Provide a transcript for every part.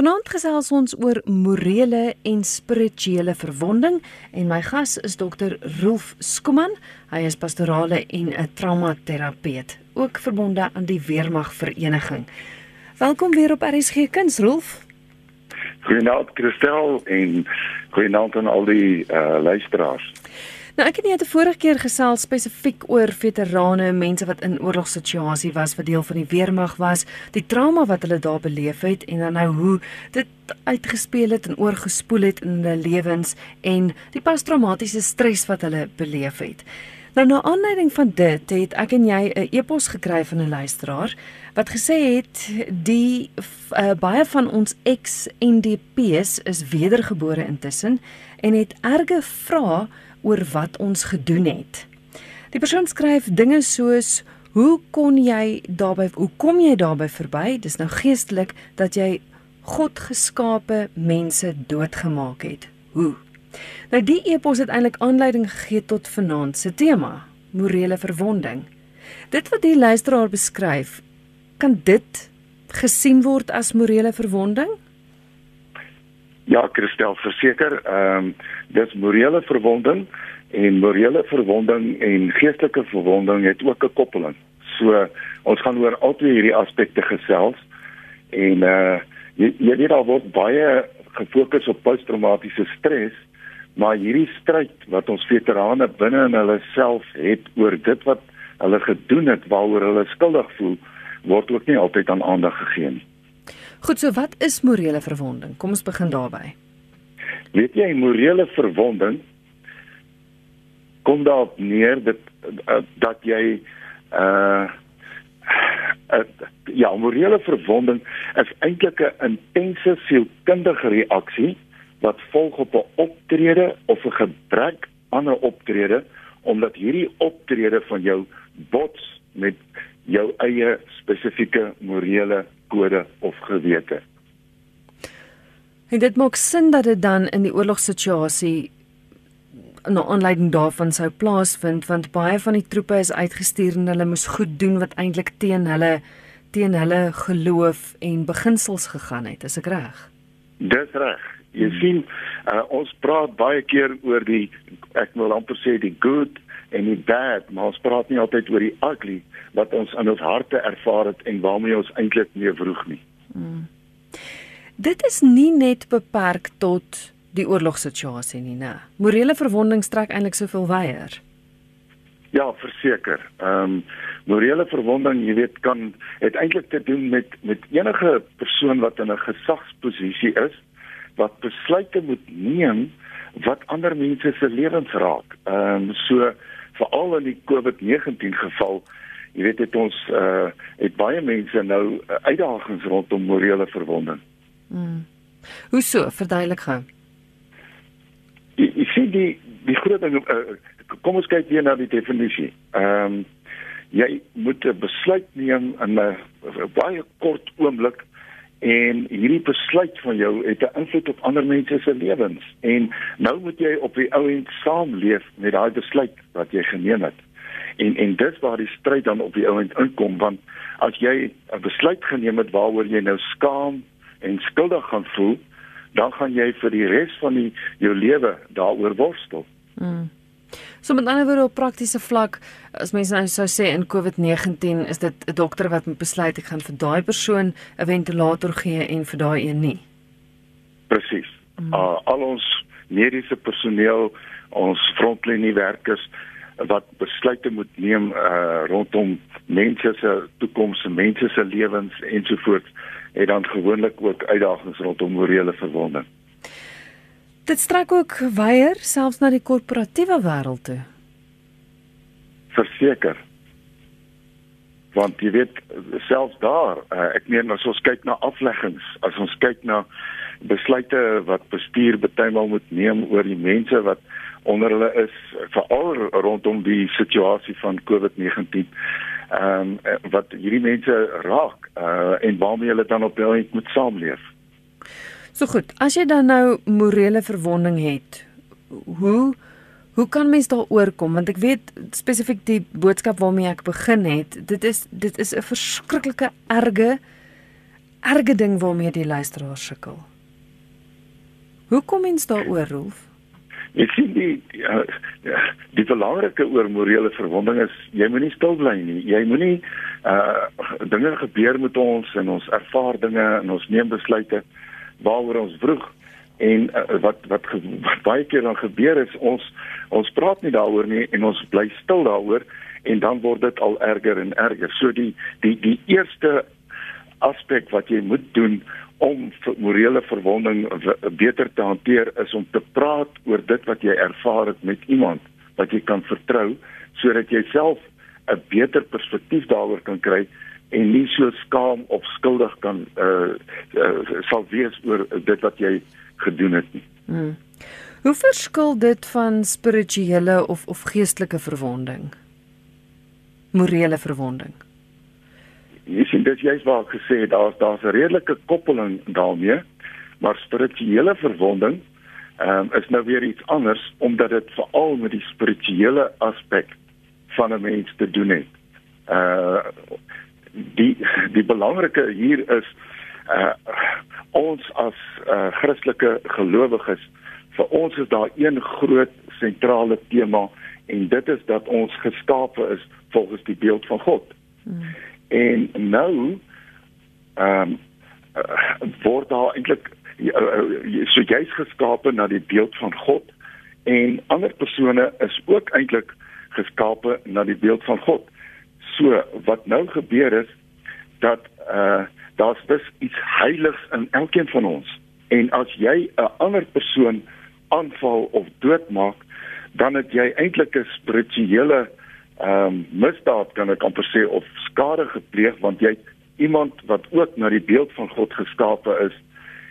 Vanaand gesels ons oor morele en spirituele verwonding en my gas is dokter Rolf Skuman. Hy is pastorale en 'n traumaterapeut, ook verbonde aan die Weermag Vereniging. Welkom weer op RSG Kuns Rolf. Goeienaand Christel en goeienaand aan al die uh, luisteraars. Nou ek het net 'n vorige keer gesels spesifiek oor veterane, mense wat in oorlogssituasie was, wat deel van die weermag was, die trauma wat hulle daar beleef het en dan nou hoe dit uitgespeel het en oorgespoel het in hulle lewens en die posttraumatiese stres wat hulle beleef het. Nou na aanleiding van dit het ek en jy 'n e-pos gekry van 'n luisteraar wat gesê het die uh, baie van ons ex-NDP's is wedergebore intussen en het erge vrae oor wat ons gedoen het. Die persoon skryf dinge soos hoe kon jy daarbey hoe kom jy daarbey verby? Dis nou geestelik dat jy God geskape mense doodgemaak het. Hoe? Nou die epos het eintlik aanleiding gegee tot vanaand se tema, morele verwonding. Dit wat die luisteraar beskryf, kan dit gesien word as morele verwonding? Ja, Christel, verseker, ehm um, dis morele verwonding en morele verwonding en geestelike verwonding het ook 'n koppeling. So ons gaan oor albei hierdie aspekte gesels en uh jy, jy weet al word baie gefokus op posttraumatiese stres, maar hierdie stryd wat ons veterane binne in hulle self het oor dit wat hulle gedoen het waaroor hulle skuldig voel, word ook nie altyd aan aandag gegee nie. Goed, so wat is morele verwonding? Kom ons begin daarby. Weet jy, morele verwonding kom daarop neer dat dat jy uh, uh ja, morele verwonding is eintlik 'n intense sielkundige reaksie wat volg op 'n optrede of 'n gebrek aan 'n optrede omdat hierdie optrede van jou bots met jou eie spesifieke morele kode of gewete. En dit maak sin dat dit dan in die oorlogssituasie na aanleiding daarvan sou plaasvind want baie van die troepe is uitgestuur en hulle moes goed doen wat eintlik teen hulle teen hulle geloof en beginsels gegaan het, is ek reg? Dis reg. Jy sien, uh, ons praat baie keer oor die ek wil amper sê die good en die bad, maar ons praat nie altyd oor die ugly wat ons in ons harte ervaar het en waarmee ons eintlik nie vroeg nie. Hmm. Dit is nie net beperk tot die oorlogssituasie nie, né? Morele verwonding strek eintlik soveel wyer. Ja, verseker. Ehm um, morele verwonding, jy weet, kan het eintlik te doen met met enige persoon wat in 'n gesagsposisie is wat besluite moet neem wat ander mense se lewens raak. Ehm um, so veral in die COVID-19 geval, jy weet het ons uh het baie mense nou uh, uitdagings rondom morele verwonding. Mm. Hoe so? Verduidelik gou. Jy, jy sien die die groot ding uh, kom ons kyk weer na die definisie. Ehm um, jy moet 'n besluit neem in 'n baie kort oomblik en hierdie besluit van jou het 'n invloed op ander mense se lewens en nou moet jy op die ou end saamleef met daai besluit wat jy geneem het. En en dis waar die stryd dan op die ou end inkom want as jy 'n besluit geneem het waaroor jy nou skaam en skuldig gaan voel, dan gaan jy vir die res van die jou lewe daaroor worstel. Mm. So met ander woorde op praktiese vlak, as mense nou sou sê in COVID-19 is dit 'n dokter wat moet besluit ek gaan vir daai persoon 'n ventilator gee en vir daai een nie. Presies. Mm. Uh, al ons mediese personeel, ons frontliniewerkers wat besluite moet neem uh, rondom mense se toekoms, mense se lewens ensovoorts, het dan gewoonlik ook uitdagings rondom morele verwonding. Dit strek ook weier selfs na die korporatiewe wêreld toe. Verseker. Want jy weet selfs daar, uh, ek meen as ons kyk na afleggings, as ons kyk na besluite wat bestuur bytelmal moet neem oor die mense wat onder hulle is veral rondom die situasie van COVID-19. Ehm um, wat hierdie mense raak uh, en waarmee hulle dan op hulle moet saamleef. So goed, as jy dan nou morele verwonding het, hoe hoe kan mens daaroor kom? Want ek weet spesifiek die boodskap waarmee ek begin het, dit is dit is 'n verskriklike erge erge ding waarmee die luisteraar sukkel. Hoe kom mens daaroor, Rolf? Ek sien die die, uh, die belangrike oor morele verwonding is jy moenie stil bly nie. Jy moenie uh dinge gebeur met ons en ons ervaar dinge en ons neem besluite waaroor ons vroeg en uh, wat wat, wat baie keer dan gebeur is ons ons praat nie daaroor nie en ons bly stil daaroor en dan word dit al erger en erger. So die die die eerste aspek wat jy moet doen om morele verwonding beter te hanteer is om te praat oor dit wat jy ervaar het met iemand wat jy kan vertrou sodat jy self 'n beter perspektief daaroor kan kry en nie so skaam of skuldig kan uh, uh sal wees oor dit wat jy gedoen het nie. Hmm. Hoe verskil dit van spirituele of of geestelike verwonding? Morele verwonding. Jy sien dit jy's waar gesê daar's daar's 'n redelike koppeling daarmee, maar spirituele verwonding ehm um, is nou weer iets anders omdat dit veral met die spirituele aspek van 'n mens te doen het. Uh die die belangrike hier is uh ons as uh Christelike gelowiges vir ons is daar een groot sentrale tema en dit is dat ons geskape is volgens die beeld van God. Hmm. En nou ehm um, uh, word daar eintlik uh, so jy's geskape na die beeld van God en ander persone is ook eintlik geskape na die beeld van God. So wat nou gebeur is dat uh daar's dus iets heiligs in elkeen van ons. En as jy 'n ander persoon aanval of doodmaak, dan het jy eintlik 'n spirituele ehm um, misdaad kan ek amper sê of skade gepleeg want jy iemand wat ook na die beeld van God geskape is,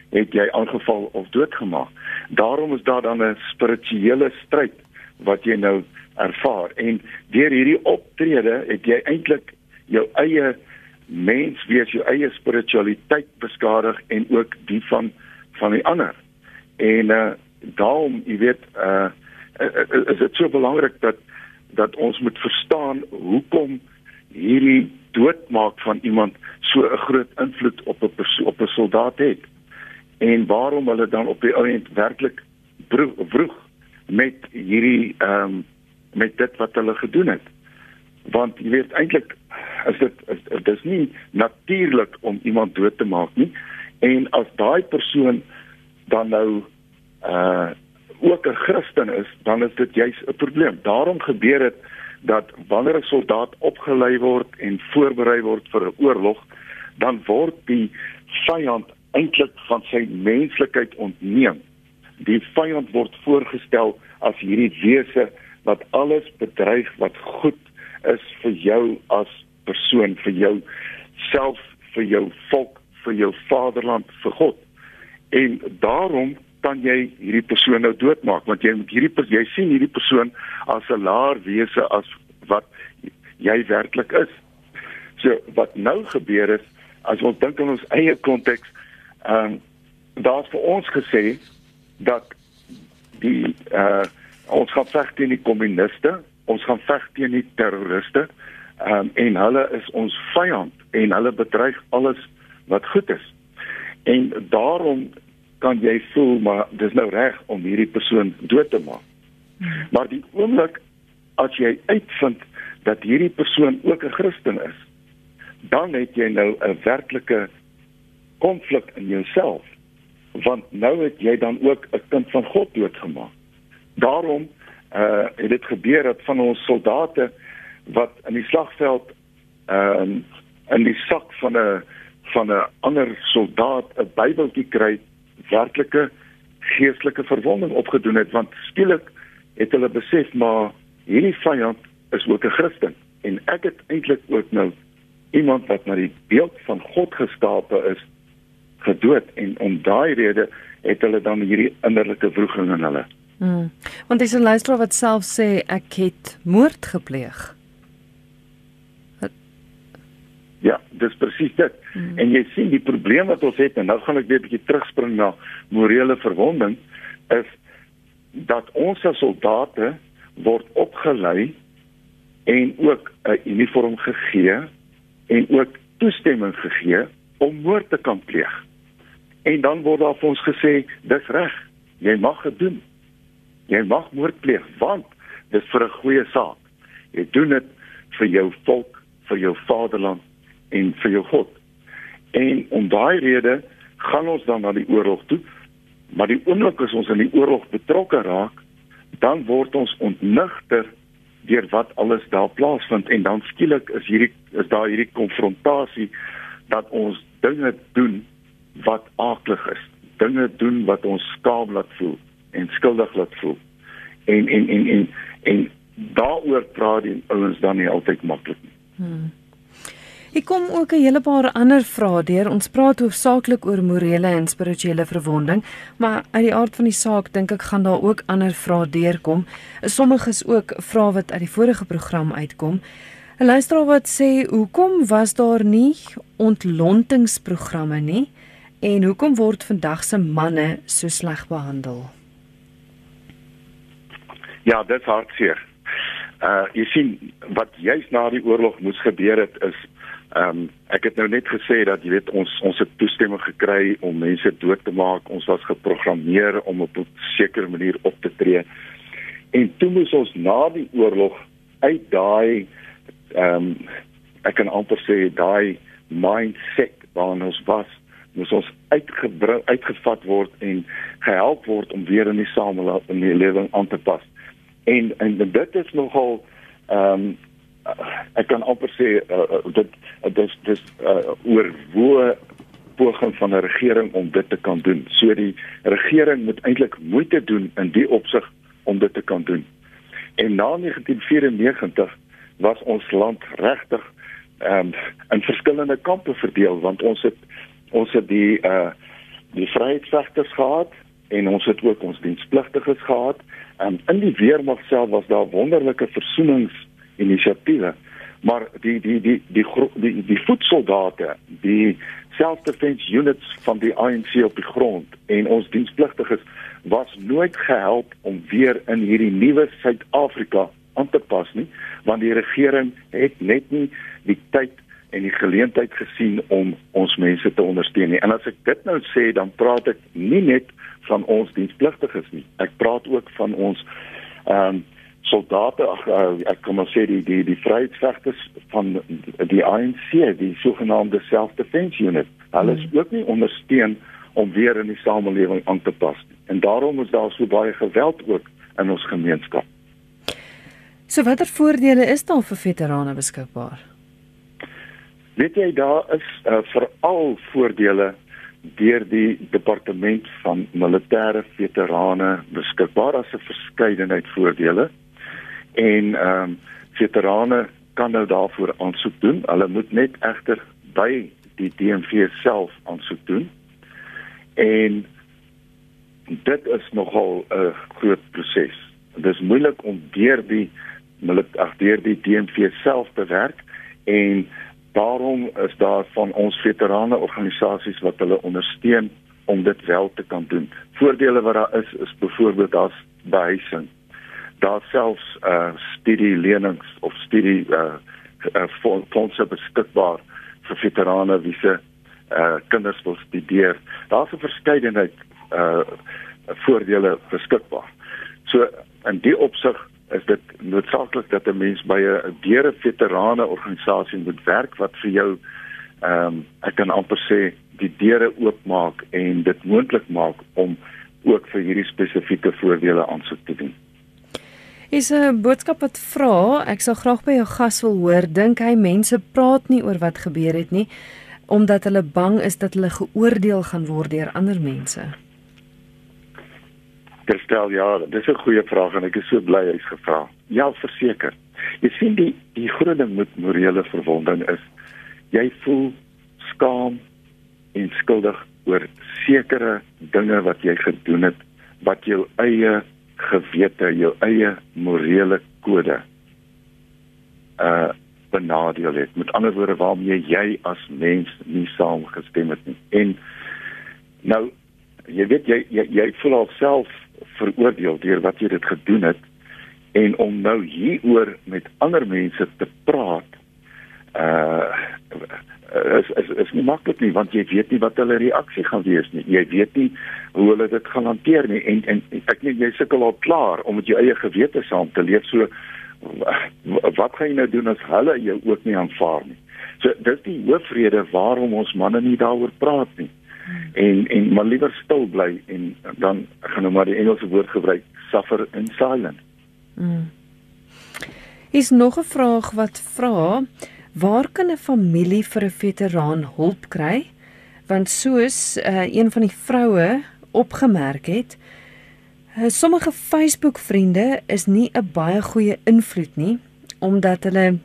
het jy aangeval of doodgemaak. Daarom is daar dan 'n spirituele stryd wat jy nou ervaar en deur hierdie optrede het jy eintlik jou eie mens wees jou eie spiritualiteit beskadig en ook die van van die ander. En uh daarom, jy weet, uh is dit so belangrik dat dat ons moet verstaan hoekom hierdie doodmaak van iemand so 'n groot invloed op 'n op 'n soldaat het en waarom hulle dan op die oomblik werklik vroeg met hierdie ehm um, met dit wat hulle gedoen het. Want jy weet eintlik is dit is dis nie natuurlik om iemand dood te maak nie en as daai persoon dan nou uh ook 'n Christen is, dan is dit juis 'n probleem. Daarom gebeur dit dat wanneer 'n soldaat opgelei word en voorberei word vir 'n oorlog, dan word die vyand eintlik van sy menslikheid ontneem. Die vyand word voorgestel as hierdie wese wat alles bedreig wat goed is vir jou as persoon vir jou self vir jou volk vir jou vaderland vir God. En daarom kan jy hierdie persoon nou doodmaak want jy moet hierdie jy sien hierdie persoon as 'n laer wese as wat jy werklik is. So wat nou gebeur is as ons dink aan ons eie konteks ehm um, daar's vir ons gesê dat die uh ons gaan veg teen die kommuniste ons gaan veg teen die terroriste um, en hulle is ons vyand en hulle bedreig alles wat goed is. En daarom kan jy voel maar dis nou reg om hierdie persoon dood te maak. Hmm. Maar die oomblik as jy uitvind dat hierdie persoon ook 'n Christen is, dan het jy nou 'n werklike konflik in jouself want nou het jy dan ook 'n kind van God doodgemaak. Daarom uh het dit gebeur dat van ons soldate wat in die slagveld ehm um, in die sak van 'n van 'n ander soldaat 'n Bybeltjie kry werklike geestelike verwonding opgedoen het want skielik het hulle besef maar hierdie vyand is ook 'n Christen en ek het eintlik ook nou iemand wat na die beeld van God geskape is gedood en om daai rede het hulle dan hierdie innerlike wroging in hulle. Hmm. Want dis 'n luisteraar wat self sê ek het moord gepleeg. Ja, dis presies dit. Mm. En jy sien die probleem wat ons het en nou gaan ek weer 'n bietjie terugspring na morele verwonding is dat ons as soldate word opgelei en ook 'n uniform gegee en ook toestemming gegee om moord te kan pleeg. En dan word daar vir ons gesê, dis reg. Jy mag dit doen. Jy mag moord pleeg want dit vir 'n goeie saak. Jy doen dit vir jou volk, vir jou vaderland en vir jou God. En om daai rede gaan ons dan na die oorlog toe. Maar die oomblik as ons in die oorlog betrokke raak, dan word ons ontnigter deur wat alles daar plaasvind en dan skielik is hierdie is daar hierdie konfrontasie dat ons dinge doen wat aaklig is. Dinge doen wat ons skaam laat voel en skuldig laat voel. En en en en en daaroor praat die ouens dan nie altyd maklik nie. Hmm. Ek kom ook 'n hele paar ander vrae deur. Ons praat hoofsaaklik oor morele en spirituele verwonding, maar uit die aard van die saak dink ek gaan daar ook ander vrae deurkom. Sommiges ook vrae wat uit die vorige program uitkom. 'n Luisteraar wat sê, "Hoekom was daar nie ontlontingsprogramme nie en hoekom word vandag se manne so sleg behandel?" Ja, dit is hartseer. Uh jy sien wat juis na die oorlog moes gebeur het is ehm um, ek het nou net gesê dat jy weet ons ons het toestemming gekry om mense dood te maak. Ons was geprogrammeer om op 'n sekere manier op te tree. En toe moes ons na die oorlog uit daai ehm um, ek kan amper sê daai mindset waarin ons was moes ons uitgebring uitgevat word en gehelp word om weer in die samelewing aan te pas en en dit is nogal ehm um, ek kan amper sê uh, dit dis dis uh, oor hoe poging van 'n regering om dit te kan doen. So die regering moet eintlik moeite doen in die opsig om dit te kan doen. En na 1994 was ons land regtig ehm um, in verskillende kampe verdeel want ons het ons het die uh die vryheidsvegters gehad en ons het ook ons dienspligtiges gehad Um, in die weermag self was daar wonderlike versoeningsinisiatiewe, maar die die die die die die, die voetsoldate, die self-defense units van die ANC op die grond en ons dienspligtiges was nooit gehelp om weer in hierdie nuwe Suid-Afrika aan te pas nie, want die regering het net nie die tyd en die geleentheid gesien om ons mense te ondersteun nie. En as ek dit nou sê, dan praat ek nie net van ons dienspligtiges nie. Ek praat ook van ons ehm um, soldate, ag uh, ek kan maar sê die die die vryheidsvegters van die ANC, die sogenaamde self-defense unit. Hulle is hmm. ook nie ondersteun om weer in die samelewing aan te pas nie. En daarom is daar so baie geweld ook in ons gemeenskap. So watter voordele is daar vir veterane beskikbaar? Weet jy daar is uh, veral voordele deur die departement van militêre veterane beskikbaar as 'n verskeidenheid voordele. En ehm um, veterane kan nou daarvoor aansoek doen. Hulle moet net egter by die DMV self aansoek doen. En dit is nogal 'n groot proses. Dit is moeilik om deur die militêre deur die DMV self te werk en Daarom is daar van ons veterane organisasies wat hulle ondersteun om dit wel te kan doen. Voordele wat daar is is byvoorbeeld daar's behuising. Daar selfs uh studie lenings of studie uh, uh fondse beskikbaar vir veterane wie se uh kinders wil studeer. Daar's 'n verskeidenheid uh voordele beskikbaar. So in die opsig is dit noodsaaklik dat 'n mens by 'n deure veterane organisasie moet werk wat vir jou ehm um, ek kan amper sê die deure oopmaak en dit moontlik maak om ook vir hierdie spesifieke voordele aansoek te doen. Is 'n boodskap wat vra, ek sal graag by jou gas wil hoor, dink hy mense praat nie oor wat gebeur het nie omdat hulle bang is dat hulle geoordeel gaan word deur ander mense. Kerstel, ja, dis 'n goeie vraag en ek is so bly hy's gevra. Ja, verseker. Jy sien die die groot ding met morele verwonding is jy voel skaam en skuldig oor sekere dinge wat jy gedoen het wat jou eie gewete, jou eie morele kode uh benadeel het. Met ander woorde waarmee jy as mens nie saamgestem het nie. En nou jy weet jy jy, jy voel alself veroordeel deur wat jy dit gedoen het en om nou hieroor met ander mense te praat uh is is is nie maklik nie want jy weet nie wat hulle reaksie gaan wees nie. Jy weet nie hoe hulle dit gaan hanteer nie en en ek net jy sukkel al klaar om met jou eie gewete saam te leef. So wat gaan jy nou doen as hulle jou ook nie aanvaar nie? So dis die hoofrede waarom ons manne nie daaroor praat nie. En en maar liewer stil bly en dan gaan nou maar die Engelse woord gebruik, suffer in silence. Mm. Is nog 'n vraag wat vra Waar kan 'n familie vir 'n veteraan hulp kry? Want soos uh, een van die vroue opgemerk het, uh, sommige Facebook-vriende is nie 'n baie goeie invloed nie omdat hulle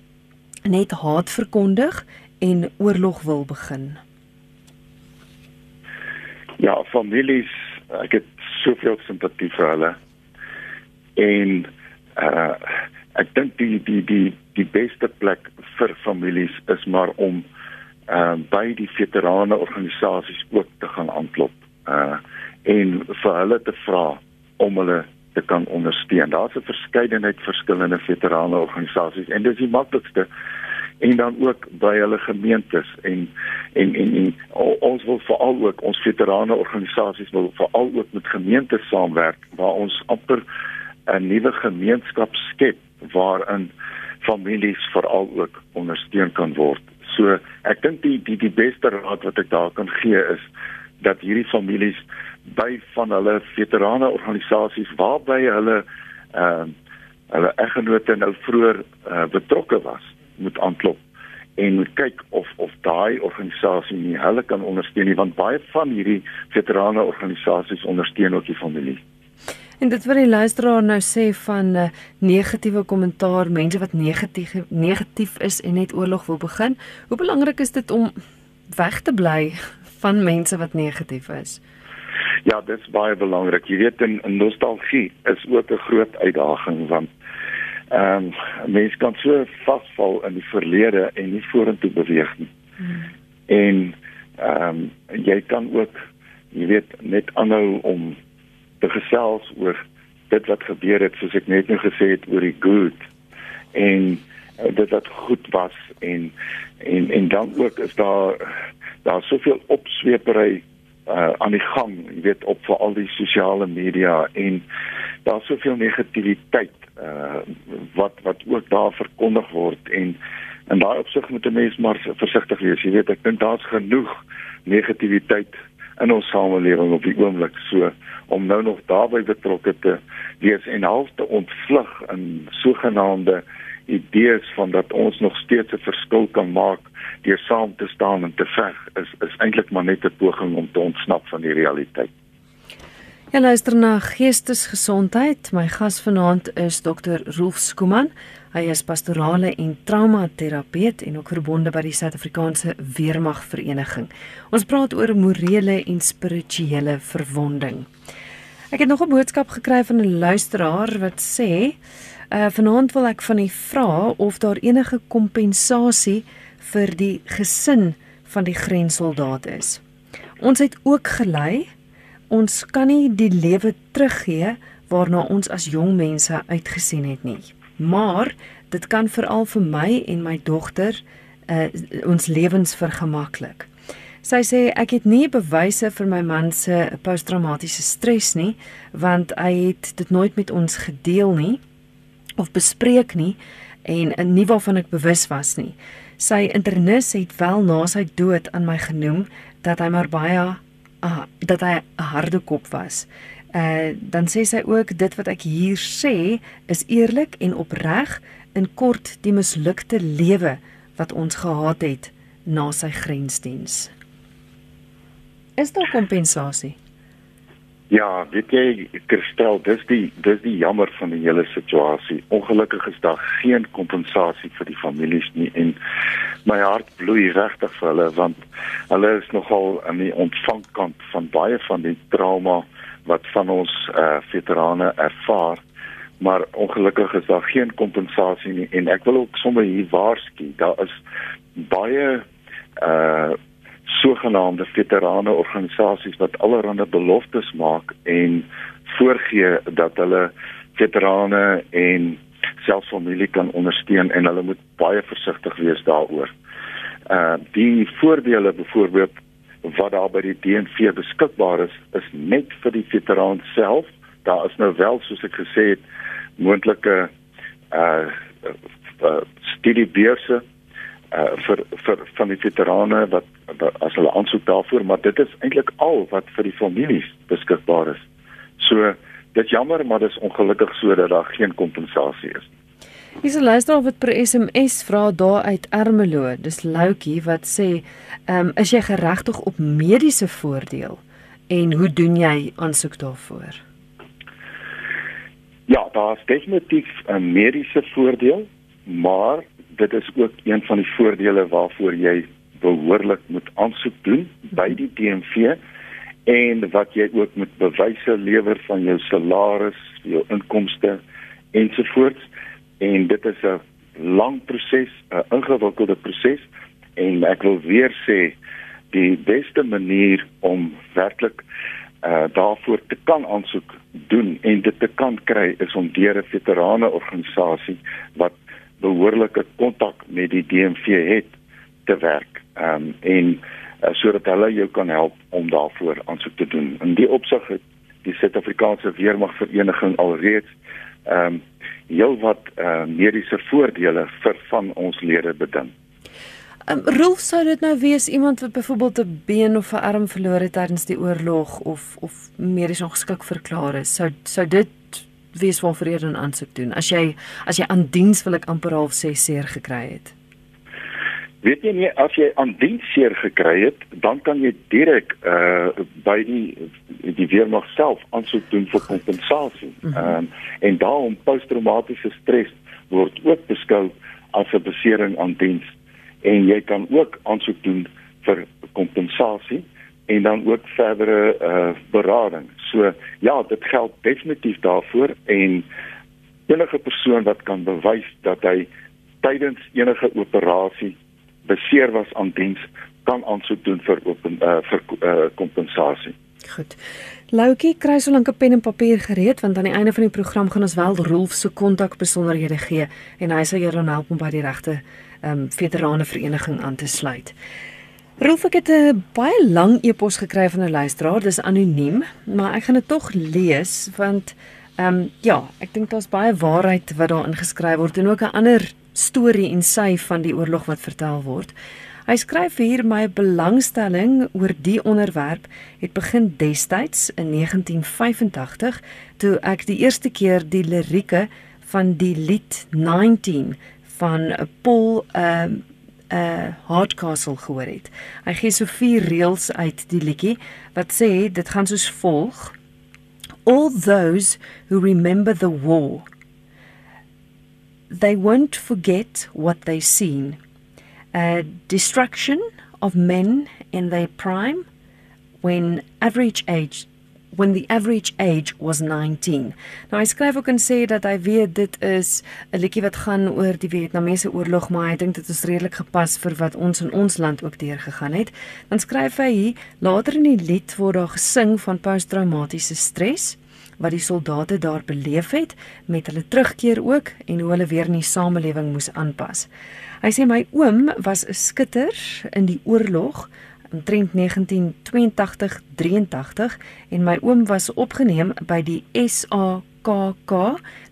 net haat verkondig en oorlog wil begin. Ja, families, ek het soveel simpatie vir hulle. En uh ek dink die die die die beste plek vir families is maar om ehm uh, by die veterane organisasies ook te gaan aanklop. Uh en vir hulle te vra om hulle te kan ondersteun. Daar's 'n verskeidenheid verskillende veterane organisasies en dis die maklikste en dan ook by hulle gemeentes en en en, en ons wil veral ook ons veterane organisasies wil veral ook met gemeentes saamwerk waar ons amper 'n nuwe gemeenskap skep waarin families veral ook ondersteun kan word. So ek dink die die die beste raad wat ek daar kan gee is dat hierdie families by van hulle veterane organisasies waarby hulle ehm uh, hulle eggenote nou vroeër uh, betrokke was moet aanklop en moet kyk of of daai organisasie nie hulle kan ondersteun nie want baie van hierdie veterane organisasies ondersteun ook die familie. En dit wat die luisteraar nou sê van 'n uh, negatiewe kommentaar, mense wat negatief negatief is en net oorlog wil begin. Hoe belangrik is dit om weg te bly van mense wat negatief is? Ja, dit is baie belangrik. Jy weet in, in nostalgie is ook 'n groot uitdaging want ehm um, mense kan so vasval in die verlede en nie vorentoe beweeg nie. Hmm. En ehm um, jy kan ook jy weet net aanhou om te gesels oor dit wat gebeur het soos ek net nou gesê het oor die good en uh, dit wat goed was en en en dan ook is daar daar soveel opswepery uh, aan die gang jy weet op vir al die sosiale media en daar's soveel negativiteit uh, wat wat ook daar verkondig word. En en daai opsig moet 'n mens maar versigtig wees. Jy weet ek dink daar's genoeg negativiteit in ons samelewing op die oomblik. So om nou nog daarbey betrokke te wees en half te ontvlug in sogenaamde idees van dat ons nog steeds 'n verskil kan maak deur saam te staan en te veg is is eintlik maar net 'n poging om te ontsnap van die realiteit. Ja luister na geestesgesondheid. My gas vanaand is Dr. Rolf Skuman. Hy is pastorale en traumaterapeut en ook verbonde by die Suid-Afrikaanse Weermag Vereniging. Ons praat oor morele en spirituele verwonding. Ek het nog 'n boodskap gekry van 'n luisteraar wat sê, uh, "Vanaand wil ek van u vra of daar enige kompensasie vir die gesin van die grenssoldaat is. Ons het ook gelei ons kan nie die lewe teruggee waarna ons as jong mense uitgesien het nie. Maar dit kan veral vir my en my dogter uh, ons lewens vergemaklik. Sy sê ek het nie bewyse vir my man se posttraumatiese stres nie, want hy het dit nooit met ons gedeel nie of bespreek nie en nie waarvan ek bewus was nie. Sy internis het wel na sy dood aan my genoem dat hy maar baie uh, dat hy 'n harde kop was. Uh dan sê sy ook dit wat ek hier sê is eerlik en opreg in kort die mislukte lewe wat ons gehad het na sy grensdiens. Is daar kompensasie? Ja, weet jy, Kirstel, dis die dis die jammer van die hele situasie. Ongelukkig is daar geen kompensasie vir die families nie en my hart bloei regtig vir hulle want hulle is nogal aan die ontvangkant van baie van die trauma wat van ons uh veterane ervaar maar ongelukkig is daar geen kompensasie nie en ek wil ook sommer hier waarsku daar is baie uh sogenaamde veterane organisasies wat allerlei beloftes maak en voorgee dat hulle veterane en selfs familie kan ondersteun en hulle moet baie versigtig wees daaroor. Uh die voordele byvoorbeeld wat daar by die DNV beskikbaar is, is net vir die veteraan self. Daar is nou wel soos ek gesê het moontlike uh, uh studiebeurse uh vir vir van die veterane wat, wat as hulle aansoek daarvoor, maar dit is eintlik al wat vir die families beskikbaar is. So dit jammer, maar dit is ongelukkig sodat daar geen kompensasie is. Hier's 'n luisteraar wat per SMS vra daar uit Ermelo. Dis Loukie wat sê, "Ehm um, is jy geregtig op mediese voordeel en hoe doen jy aansoek daarvoor?" Ja, daar is definitief 'n mediese voordeel, maar dit is ook een van die voordele waarvoor jy behoorlik moet aansoek doen by die DMV en wat jy ook moet bewyse lewer van jou salaris, jou inkomste ensovoorts. En dit is 'n lang proses, 'n ingewikkelde proses en ek wil weer sê die beste manier om werklik uh daarvoor te kan aansoek doen en dit te kan kry is om deur 'n veterane organisasie wat behoorlike kontak met die DMV het te werk. Ehm um, en uh, sodat hulle jou kan help om daarvoor aansoek te doen. In die opsig het die Suid-Afrikaanse Weermag Vereniging alreeds ehm um, heelwat uh, mediese voordele vir van ons lede beding. Um, Rolf sou dit nou wees iemand wat byvoorbeeld 'n been of 'n arm verloor het tydens die oorlog of of medies ongeskik verklaar is. Sou sou dit wees waarvoor jy dan aansoek doen as jy as jy aan diens wil ek amper half sê seer gekry het. Weet jy nie as jy aan diens seer gekry het, dan kan jy direk uh by die die weermag self aansoek doen vir kompensasie. Ehm mm um, en daarom posttraumatiese stres word ook beskou as 'n besering aan diens en jy kan ook aansoek doen vir kompensasie en dan ook verdere uh berading. So ja, dit geld definitief daarvoor en enige persoon wat kan bewys dat hy tydens enige operasie beseer was aan diens kan aansoek doen vir open uh vir uh kompensasie. Goed. Loukie kry so lank 'n pen en papier gereed want aan die einde van die program gaan ons wel Rolf se kontak besonderhede gee en hy sal dan help om by die regte ehm um, veterane vereniging aan te sluit. Rolf ek het 'n baie lang e-pos gekry van 'n luisteraar, dis anoniem, maar ek gaan dit tog lees want ehm um, ja, ek dink daar's baie waarheid wat daar ingeskryf word en ook 'n ander storie en sy van die oorlog wat vertel word. Hy skryf hier my belangstelling oor die onderwerp het begin destyds in 1985 toe ek die eerste keer die lirieke van die lied 19 van Paul uh uh Hardcastle gehoor het. Hy gee so vier reëls uit die liedjie wat sê dit gaan soos volg: All those who remember the war they won't forget what they've seen uh, destruction of men in their prime when average age when the average age was 19. Nou hy skryf ook en sê dat hy weet dit is 'n liedjie wat gaan oor die Vietnamese oorlog, maar hy dink dit is redelik gepas vir wat ons in ons land ook deurgegaan het. Dan skryf hy hier later in die lied word daar gesing van posttraumatiese stres wat die soldate daar beleef het met hulle terugkeer ook en hoe hulle weer in die samelewing moes aanpas. Hy sê my oom was 'n skutter in die oorlog omtrent 1982-83 en my oom was opgeneem by die SAKK,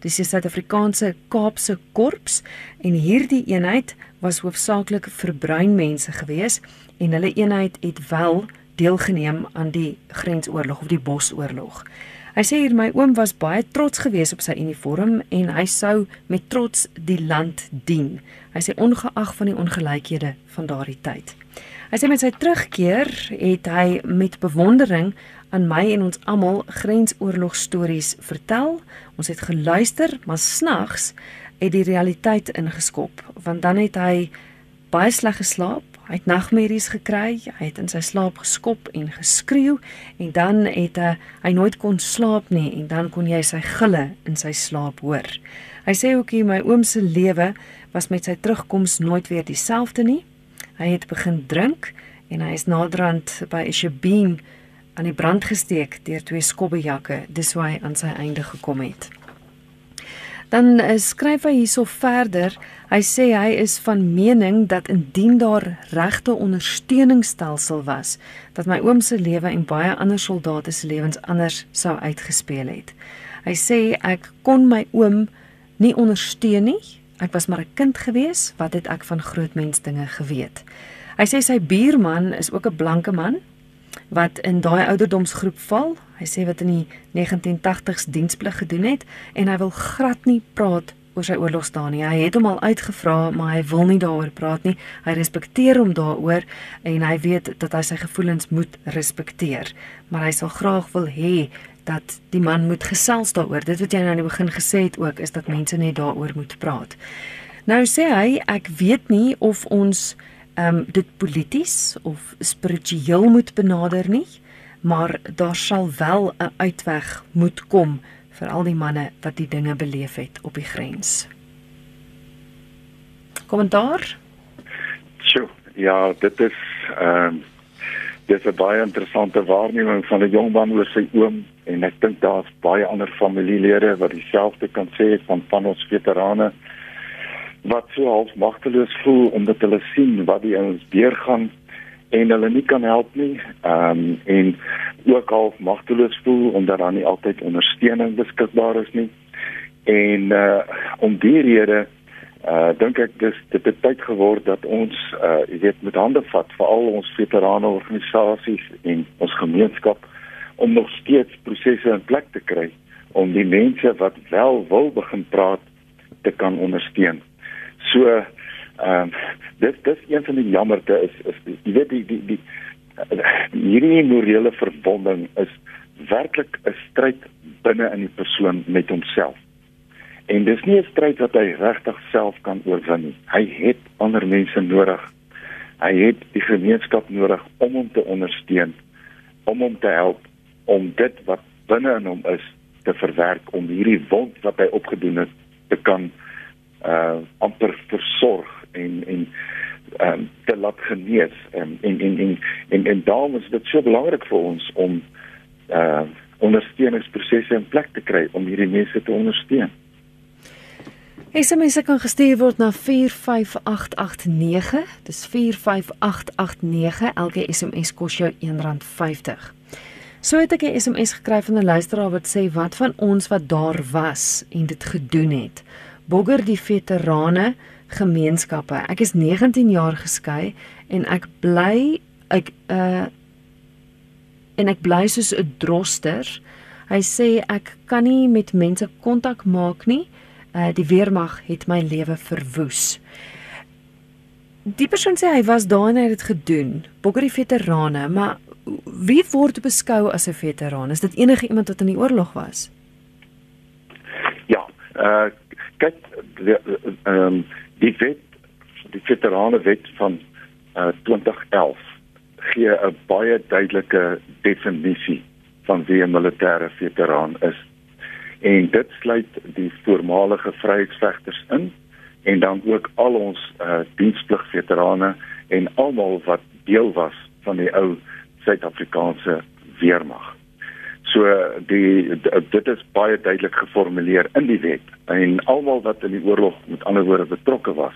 dis die Suid-Afrikaanse Kaapse Korps en hierdie eenheid was hoofsaaklik vir bruin mense gewees en hulle eenheid het wel deelgeneem aan die grensoorlog of die bosoorlog. Hy sê hier my oom was baie trots geweest op sy uniform en hy sou met trots die land dien. Hy sê ongeag van die ongelykhede van daardie tyd. Hy sê met sy terugkeer het hy met bewondering aan my en ons almal grensoorlog stories vertel. Ons het geluister, maar snags het die realiteit ingeskop want dan het hy baie sleg geslaap Hy het nagmerries gekry, hy het in sy slaap geskop en geskreeu en dan het hy, hy nooit kon slaap nie en dan kon jy sy gille in sy slaap hoor. Hy sê ook hier my oom se lewe was met sy terugkoms nooit weer dieselfde nie. Hy het begin drink en hy is naderhand by Ishabeen aan die brand gesteek deur twee skobbejakke, dis hoe hy aan sy einde gekom het. Dan uh, skryf hy hierso verder. Hy sê hy is van mening dat indien daar regte ondersteuningsstelsel was, dat my oom se lewe en baie ander soldate se lewens anders sou uitgespeel het. Hy sê ek kon my oom nie ondersteun nie. Ek was maar 'n kind gewees, wat het ek van groot mens dinge geweet? Hy sê sy buurman is ook 'n blanke man wat in daai ouderdomsgroep val. Hy sê wat in die 1980s diensplig gedoen het en hy wil glad nie praat oor sy oorlogsdae nie. Hy het hom al uitgevra, maar hy wil nie daaroor praat nie. Hy respekteer hom daaroor en hy weet dat hy sy gevoelens moet respekteer, maar hy sal graag wil hê dat die man moet gesels daaroor. Dit wat jy nou aan die begin gesê het ook is dat mense net daaroor moet praat. Nou sê hy ek weet nie of ons ehm um, dit polities of spiritueel moet benader nie, maar daar sal wel 'n uitweg moet kom vir al die manne wat die dinge beleef het op die grens. Kommentaar? Sjoe, ja, dit is ehm um, dis 'n baie interessante waarneming van 'n jong man oor sy oom en ek dink daar's baie ander familielede wat dieselfde kan sê van van ons veterane wat so half magteloos voel omdat hulle sien wat die ouens deurgaan en hulle nie kan help nie. Ehm um, en ook half magteloos voel omdat daar nie altyd ondersteuning beskikbaar is nie. En uh om die rede uh dink ek dis dit het tyd geword dat ons uh jy weet met hande vat vir al ons veterane organisasies en ons gemeenskap om nog steeds prosesse in plek te kry om die mense wat wel wil begin praat te kan ondersteun. So ehm um, dit dis een van die jammerte is is jy weet die die die hierdie morele verbonding is werklik 'n stryd binne in die persoon met homself. En dis nie 'n stryd wat hy regtig self kan oorwin nie. Hy het ander mense nodig. Hy het die gemeenskap nodig om hom te ondersteun, om hom te help om dit wat binne in hom is te verwerk om hierdie wond wat hy opgedoen het te kan uh amper versorg en en ehm um, te laat genees en en en en en, en daarom is dit so belangrik vir ons om uh ondersteuningsprosesse in plek te kry om hierdie mense te ondersteun. SMS kan gestuur word na 45889. Dis 45889. Elke SMS kos jou R1.50. So het ek 'n SMS gekry van 'n luisteraar wat sê wat van ons wat daar was en dit gedoen het bogger die veterane gemeenskappe. Ek is 19 jaar geskei en ek bly ek uh en ek bly soos 'n droster. Hy sê ek kan nie met mense kontak maak nie. Uh die weermag het my lewe verwoes. Die persoon sê hy was daar en hy het dit gedoen. Bogger die veterane, maar wie word beskou as 'n veteraan? Is dit enige iemand wat in die oorlog was? Ja, uh kyk ehm um, die wet die veterane wet van uh, 2011 gee 'n baie duidelike definisie van wie 'n militêre veteraan is. En dit sluit die voormalige vryheidsvegters in en dan ook al ons uh, diensplig veterane en almal wat deel was van die ou Suid-Afrikaanse weermag. So die dit is baie duidelik geformuleer in die wet en almal wat in die oorlog met ander woorde betrokke was,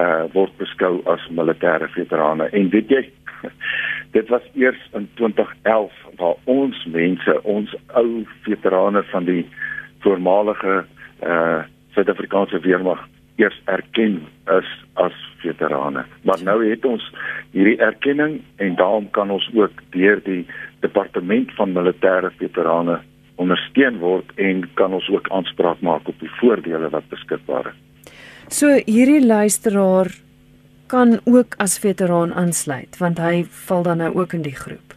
uh word beskou as militêre veterane. En weet jy, dit was eers in 2011 waar ons mense, ons ou veterane van die voormalige uh Suid-Afrikaanse weermag eers erken is as veterane. Maar nou het ons hierdie erkenning en daarom kan ons ook deur die departement van militêre veterane ondersteun word en kan ons ook aanspraak maak op die voordele wat beskikbaar is. So hierdie luisteraar kan ook as veteraan aansluit want hy val dan nou ook in die groep.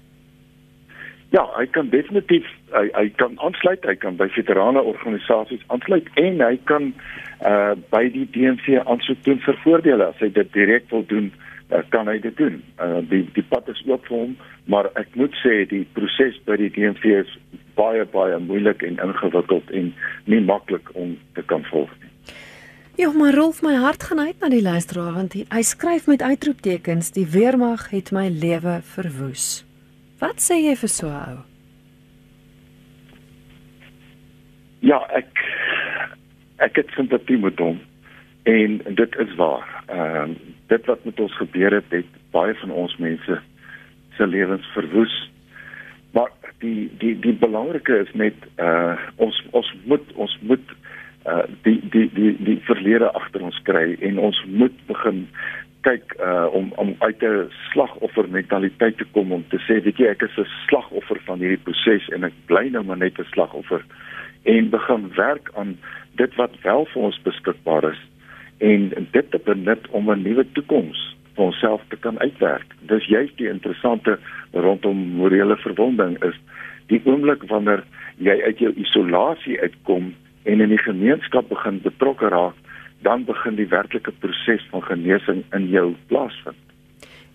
Ja, hy kan definitief hy hy kan aansluit, hy kan by veterane organisasies aansluit en hy kan uh by die DNC aansoek doen vir voordele as hy dit direk wil doen uh, kan hy dit doen. Uh die die pad is oop vir hom, maar ek moet sê die proses by die DNC is baie baie moeilik en ingewikkeld en nie maklik om te kan volg nie. Ja, maar Rolf, my hart gaan uit na die luisteraar want hy, hy skryf met uitroeptekens: "Die weermag het my lewe verwoes." Wat sê jy vir so 'n ou? Ja, ek ek het simpatie met hom en dit is waar. Ehm uh, dit wat met ons gebeur het, het baie van ons mense se lewens verwoes. Maar die die die belangrike is net uh ons ons moet ons moet uh die die die die verlede agter ons kry en ons moet begin kyk uh om om uit 'n slagoffer mentaliteit te kom om te sê weet jy ek is 'n slagoffer van hierdie proses en ek bly nou maar net 'n slagoffer en begin werk aan dit wat wel vir ons beskikbaar is en dit te benut om 'n nuwe toekoms vir onsself te kan uitwerk. Dis juist die interessante rondom morele verwonding is die oomblik wanneer jy uit jou isolasie uitkom en in die gemeenskap begin betrokke raak, dan begin die werklike proses van genesing in jou plaasvind.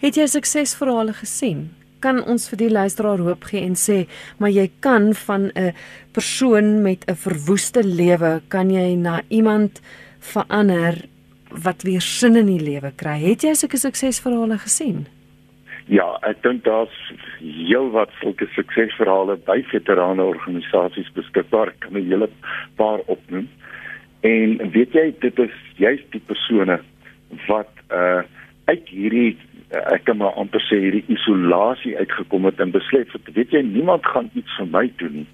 Het jy suksesverhale gesien? Kan ons vir die luisteraar hoop gee en sê, maar jy kan van 'n persoon met 'n verwoeste lewe kan jy na iemand verander wat weer sin in die lewe kry. Het jy sulke suksesverhale gesien? Ja, ek dink daar's heelwat sulke suksesverhale by veterane organisasies beskikbaar. Ek kan 'n hele paar opnoem. En weet jy, dit is juist die persone wat uh uit hierdie uh, ek kan maar amper sê hierdie isolasie uitgekom het en besluit het, weet jy, niemand gaan iets vir my doen nie.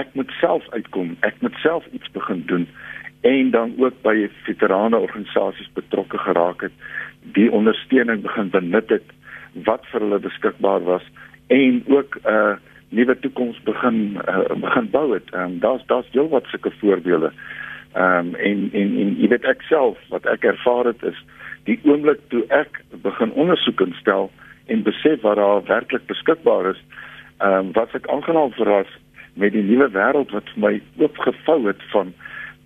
Ek moet self uitkom. Ek moet self iets begin doen en dan ook by veterane organisasies betrokke geraak het, die ondersteuning begin benut het wat vir hulle beskikbaar was en ook 'n uh, nuwe toekoms begin uh, begin bou het. Ehm um, daar's daar's heelwat sulke voorbeelde. Ehm um, en en en jy weet ek self wat ek ervaar het is die oomblik toe ek begin ondersoek instel en besef wat daar werklik beskikbaar is, ehm um, wat ek aangenaam verras met die nuwe wêreld wat vir my oopgevou het van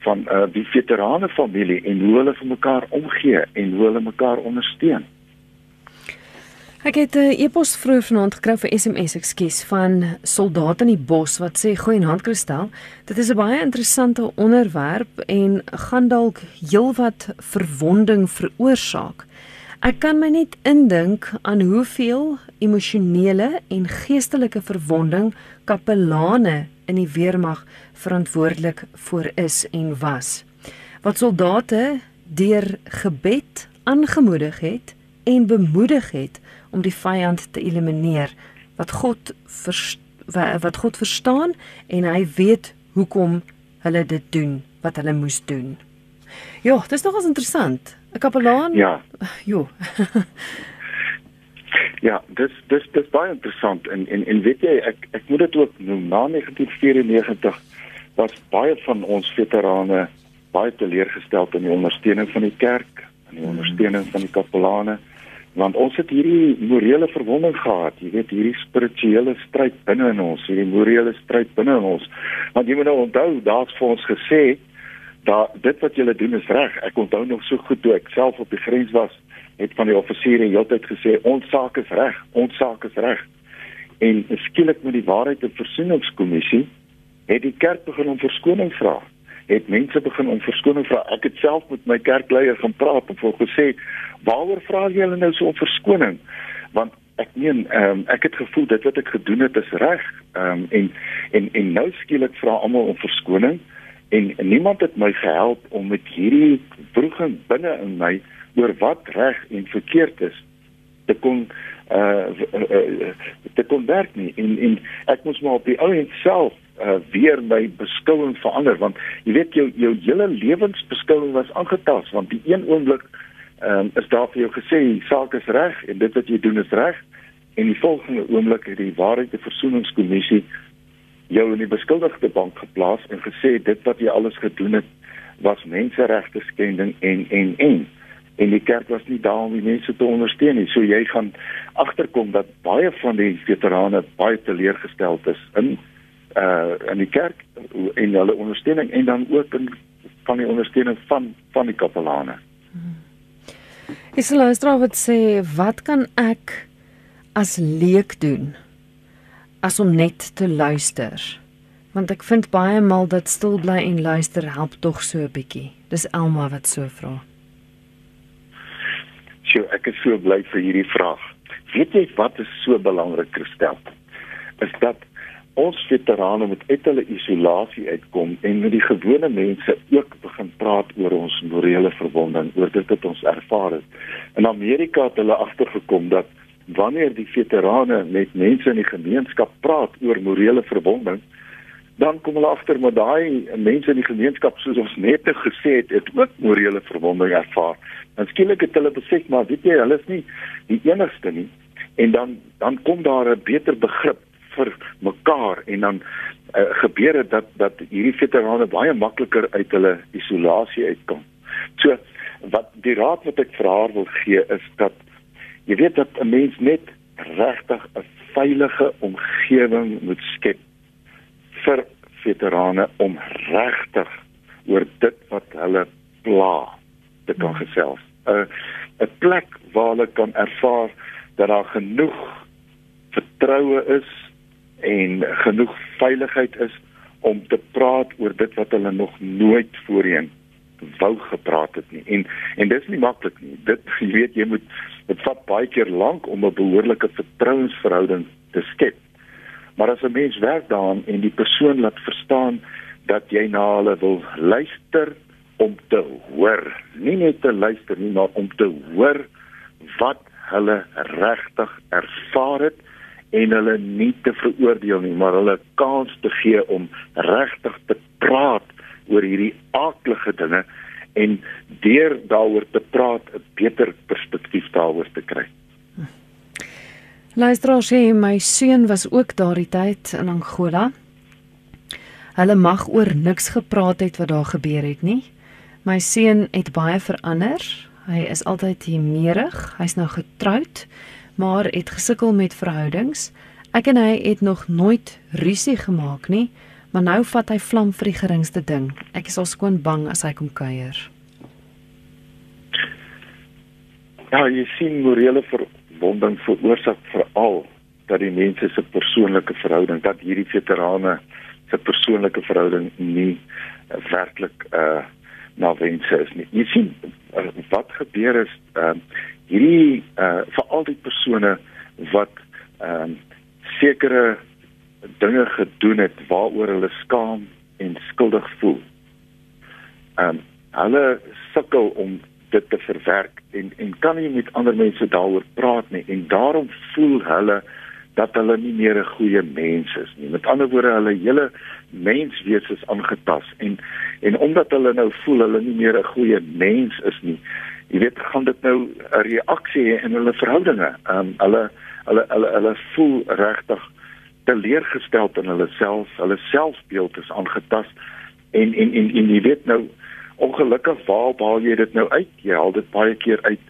van uh, die veterane familie en hoe hulle vir mekaar omgee en hoe hulle mekaar ondersteun. Ek het 'n e-pos vroeër vanaand gekry vir SMS, ekskuus, van soldate in die bos wat sê goeie naand Kristel. Dit is 'n baie interessante onderwerp en gaan dalk heelwat verwonding veroorsaak. Ek kan my net indink aan hoeveel emosionele en geestelike verwonding kapelane in die weermag verantwoordelik voor is en was. Wat soldate deur gebed aangemoedig het en bemoedig het om die vyand te elimineer wat God vers, wat God verstaan en hy weet hoekom hulle dit doen wat hulle moes doen. Ja, dit is nogals interessant. 'n Kapelaan? Ja. Jo. Ja, dis dis dis baie interessant en en en weet jy ek ek moet dit ook noem na 1994 was baie van ons veterane baie teleurgestel in die ondersteuning van die kerk en die ondersteuning van die kapelane want ons het hierdie morele verwonding gehad, jy weet hierdie spirituele stryd binne in ons, hierdie morele stryd binne in ons. Want jy moet nou onthou, daar's vir ons gesê dat dit wat julle doen is reg. Ek onthou nog so goed toe ek self op die grens was het van die offisiere heeltyd gesê ons saak is reg, ons saak is reg. En skielik met die waarheid en versoeningskommissie het die kerk begin om verskoning vra. Het mense begin om verskoning vra. Ek het self met my kerkleier gaan praat en vir gesê, "Waaroor vra julle nou so om verskoning?" Want ek meen, ehm um, ek het gevoel dit wat ek gedoen het is reg. Ehm um, en en en nou skielik vra almal om verskoning en niemand het my gehelp om met hierdie vroeging binne in my oor wat reg en verkeerd is te kon uh, uh, uh te kon werk nie en en ek moes maar op die ou end self uh weer my beskouing verander want jy weet jou jou hele lewensbeskouing was aangetast want die een oomblik um, is daar vir jou gesê saak is reg en dit wat jy doen is reg en die volgende oomblik het die waarheid en versoeningskommissie jou in die beskuldigde bank geplaas en gesê dit wat jy alles gedoen het was menseregte skending en en en en die kerk was nie daar om die mense te ondersteun nie. So jy gaan agterkom dat baie van die veterane baie teleurgesteld is in uh in die kerk en hulle ondersteuning en dan ook in van die ondersteuning van van die kapelane. Is hulle straf wat sê wat kan ek as leek doen as om net te luister? Want ek vind baie mal dat stil bly en luister help tog so 'n bietjie. Dis Elma wat so vra. Sjoe, ek is so bly vir hierdie vraag. Weet jy wat is so belangrik, Christel? Is dat ons veterane moet uit hulle isolasie uitkom en met die gewone mense ook begin praat oor ons morele verbonding, oor dit wat ons ervaar het. In Amerika het hulle agtergekom dat wanneer die veterane met mense in die gemeenskap praat oor morele verbonding, dan kom hulle agter maar daai mense in die gemeenskap soos ons net gesê het, het ook morele verbonding ervaar. En skielik het hulle besef maar weet jy, hulle is nie die enigste nie. En dan dan kom daar 'n beter begrip vir mekaar en dan uh, gebeur dit dat dat hierdie veterane baie makliker uit hulle isolasie uitkom. So wat die raad wat ek vir haar wil gee is dat jy weet dat 'n mens net regtig 'n veilige omgewing moet skep vir veterane om regtig oor dit wat hulle pla te kan gesels. 'n uh, 'n plek waar hulle kan ervaar dat daar genoeg vertroue is en genoeg veiligheid is om te praat oor dit wat hulle nog nooit voorheen wou gepraat het nie. En en dis nie maklik nie. Dit jy weet jy moet dit vat baie keer lank om 'n behoorlike vertrouensverhouding te skep. Maar as 'n mens werk daaraan en die persoon laat verstaan dat jy na hulle wil luister om te hoor, nie net te luister nie, maar om te hoor wat hulle regtig ervaar het en hulle nie te veroordeel nie, maar hulle kans te gee om regtig te praat oor hierdie aaklige dinge en deur daaroor te praat 'n beter perspektief daaroor te kry. Luister as jy my seun was ook daardie tyd in Angola. Hulle mag oor niks gepraat het wat daar gebeur het nie. My seun het baie verander. Hy is altyd humeurig. Hy's nou getroud maar het gesukkel met verhoudings. Ek en hy het nog nooit rusie gemaak nie, maar nou vat hy vlam vir die geringste ding. Ek is al skoon bang as hy kom kuier. Ja, jy sien morele verbonding veroorsaak veral dat die mense se persoonlike verhouding, dat hierdie veterane se persoonlike verhouding nie uh, werklik uh na wense is nie. Jy sien uh, wat gebeur is uh hierdie uh vir al die persone wat ehm um, sekere dinge gedoen het waaroor hulle skaam en skuldig voel. Ehm um, hulle sukkel om dit te verwerk en en kan nie met ander mense daaroor praat nie en daarom voel hulle dat hulle nie meer 'n goeie mens is nie. Met ander woorde, hulle hele menswees is aangetast en en omdat hulle nou voel hulle nie meer 'n goeie mens is nie, jy weet gaan dit nou 'n reaksie hê in hulle verhoudinge. Ehm um, hulle hulle hulle hulle voel regtig teleurgesteld in hulle self, hulle selfbeeld is aangetast en en en, en jy weet nou ongelukkig waar baal jy dit nou uit? Jy haal dit baie keer uit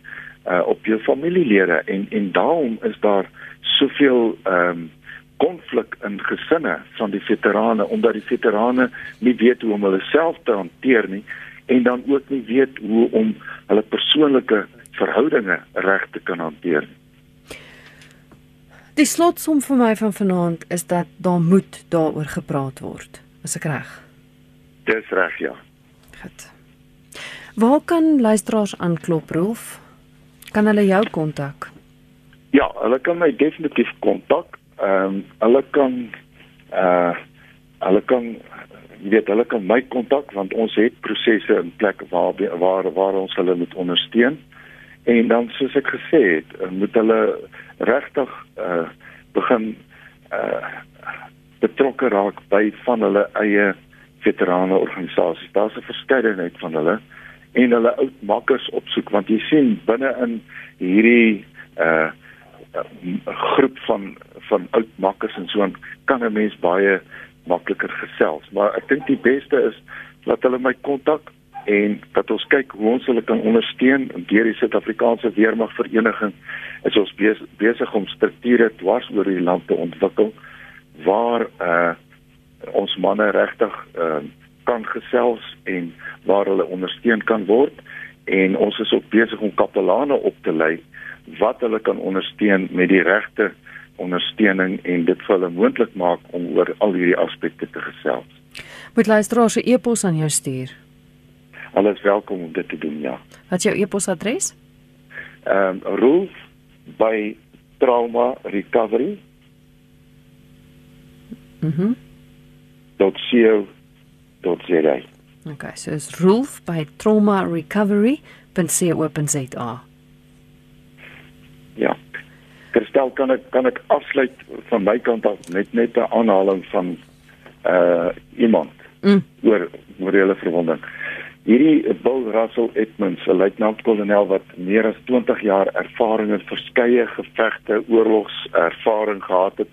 uh op jou familielede en en daarom is daar soveel ehm um, konflik in gesinne van die veterane omdat die veterane nie weet hoe om hulle self te hanteer nie en dan ook nie weet hoe om hulle persoonlike verhoudinge reg te kan hanteer. Die slotsom vir my van vanaand is dat daar moet daaroor gepraat word. Is ek reg? Dis reg, ja. Goed. Waar kan luisteraars aanklop, Rolf? Kan hulle jou kontak? Ja, hulle kan my definitief kontak. Ehm um, hulle kan uh hulle kan jy weet hulle kan my kontak want ons het prosesse in plek waar waar waar ons hulle moet ondersteun. En dan soos ek gesê het, eh, moet hulle regtig uh begin uh betrokke raak by van hulle eie veterane organisasies. Daar's 'n verskeidenheid van hulle en hulle oud makkers opsoek want jy sien binne in hierdie uh groep van van oud makkers en so kan 'n mens baie makliker gesels. Maar ek dink die beste is dat hulle my kontak en dat ons kyk hoe ons hulle kan ondersteun deur die Suid-Afrikaanse Weermag Vereniging is ons besig om strukture dwars oor die land te ontwikkel waar uh ons manne regtig uh kan gesels en waar hulle ondersteun kan word en ons is ook besig om kapelane op te lei wat hulle kan ondersteun met die regte ondersteuning en dit vir hulle moontlik maak om oor al hierdie aspekte te gesels. Moet luisteraars 'n e-pos aan jou stuur. Hulle is welkom om dit te doen, ja. Wat is jou e-posadres? Ehm um, Rolf by Trauma Recovery. Mhm. Mm .co.za. Okay, so is Rolf by traumarecovery.co.za. Ja. Kristel kan ek kan ek afsluit van my kant af net net 'n aanhaling van uh iemand Mm. oor morele verwonding. Hierdie Bill Russell Edmonds, 'n luitenant-kolonel wat meer as 20 jaar ervaring in verskeie gevegte, oorlogservaring gehad het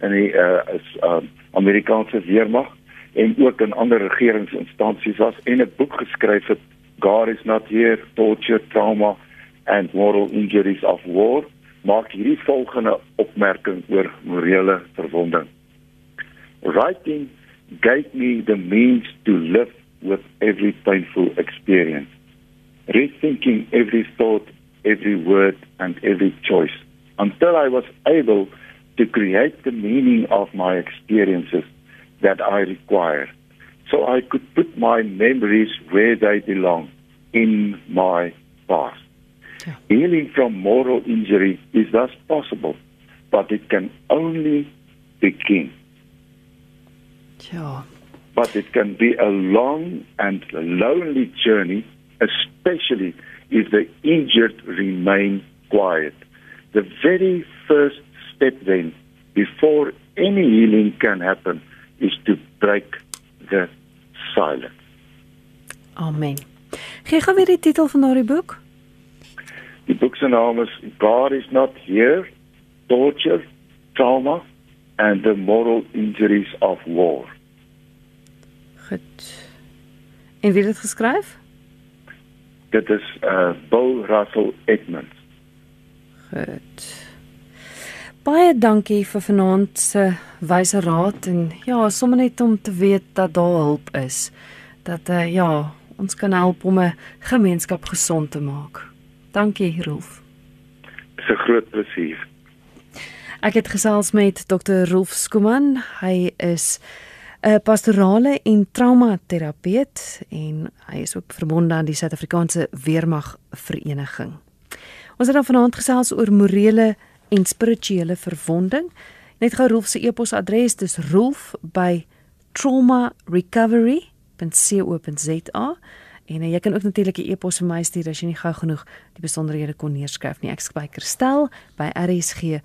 in die uh is uh Amerikaanse weermag en ook in ander regeringsinstansies was en 'n boek geskryf het God is not here torture trauma and moral injuries of war maak hierdie volgende opmerking oor morele verwonding writing gave me the means to live with every painful experience rethinking every thought every word and every choice until i was able to create the meaning of my experiences that I require. So I could put my memories where they belong in my past. Yeah. Healing from moral injury is thus possible, but it can only begin. Ja. But it can be a long and lonely journey, especially if the injured remain quiet. The very first step then, before any healing can happen, is to break the silence. Amen. Gee gou weer die titel van daardie boek. Die boek se naam is God is not here, torture, trauma and the moral injuries of war. Goed. En wie het dit geskryf? Dit is uh Bill Russell Edmonds. Goed. Baie dankie vir vanaand se wyse raad en ja, sommer net om te weet dat daar hulp is. Dat uh, ja, ons kan help om 'n gemeenskap gesond te maak. Dankie, Rolf. Dis 'n groot plesier. Ek het gesels met Dr. Rolf Skuman. Hy is 'n pastorale en traumaterapeut en hy is ook verbonde aan die Suid-Afrikaanse Weermag Vereniging. Ons het dan vanaand gesels oor morele en spirituele verwonding. Net gou Rolf se e-posadres, dis rolf@traumarecovery.co.za en uh, jy kan ook natuurlik 'n e-pos vir my stuur as jy nie gou genoeg die besonderhede kon neerskryf nie. Ek skryf Kerstel by rsg.co.za.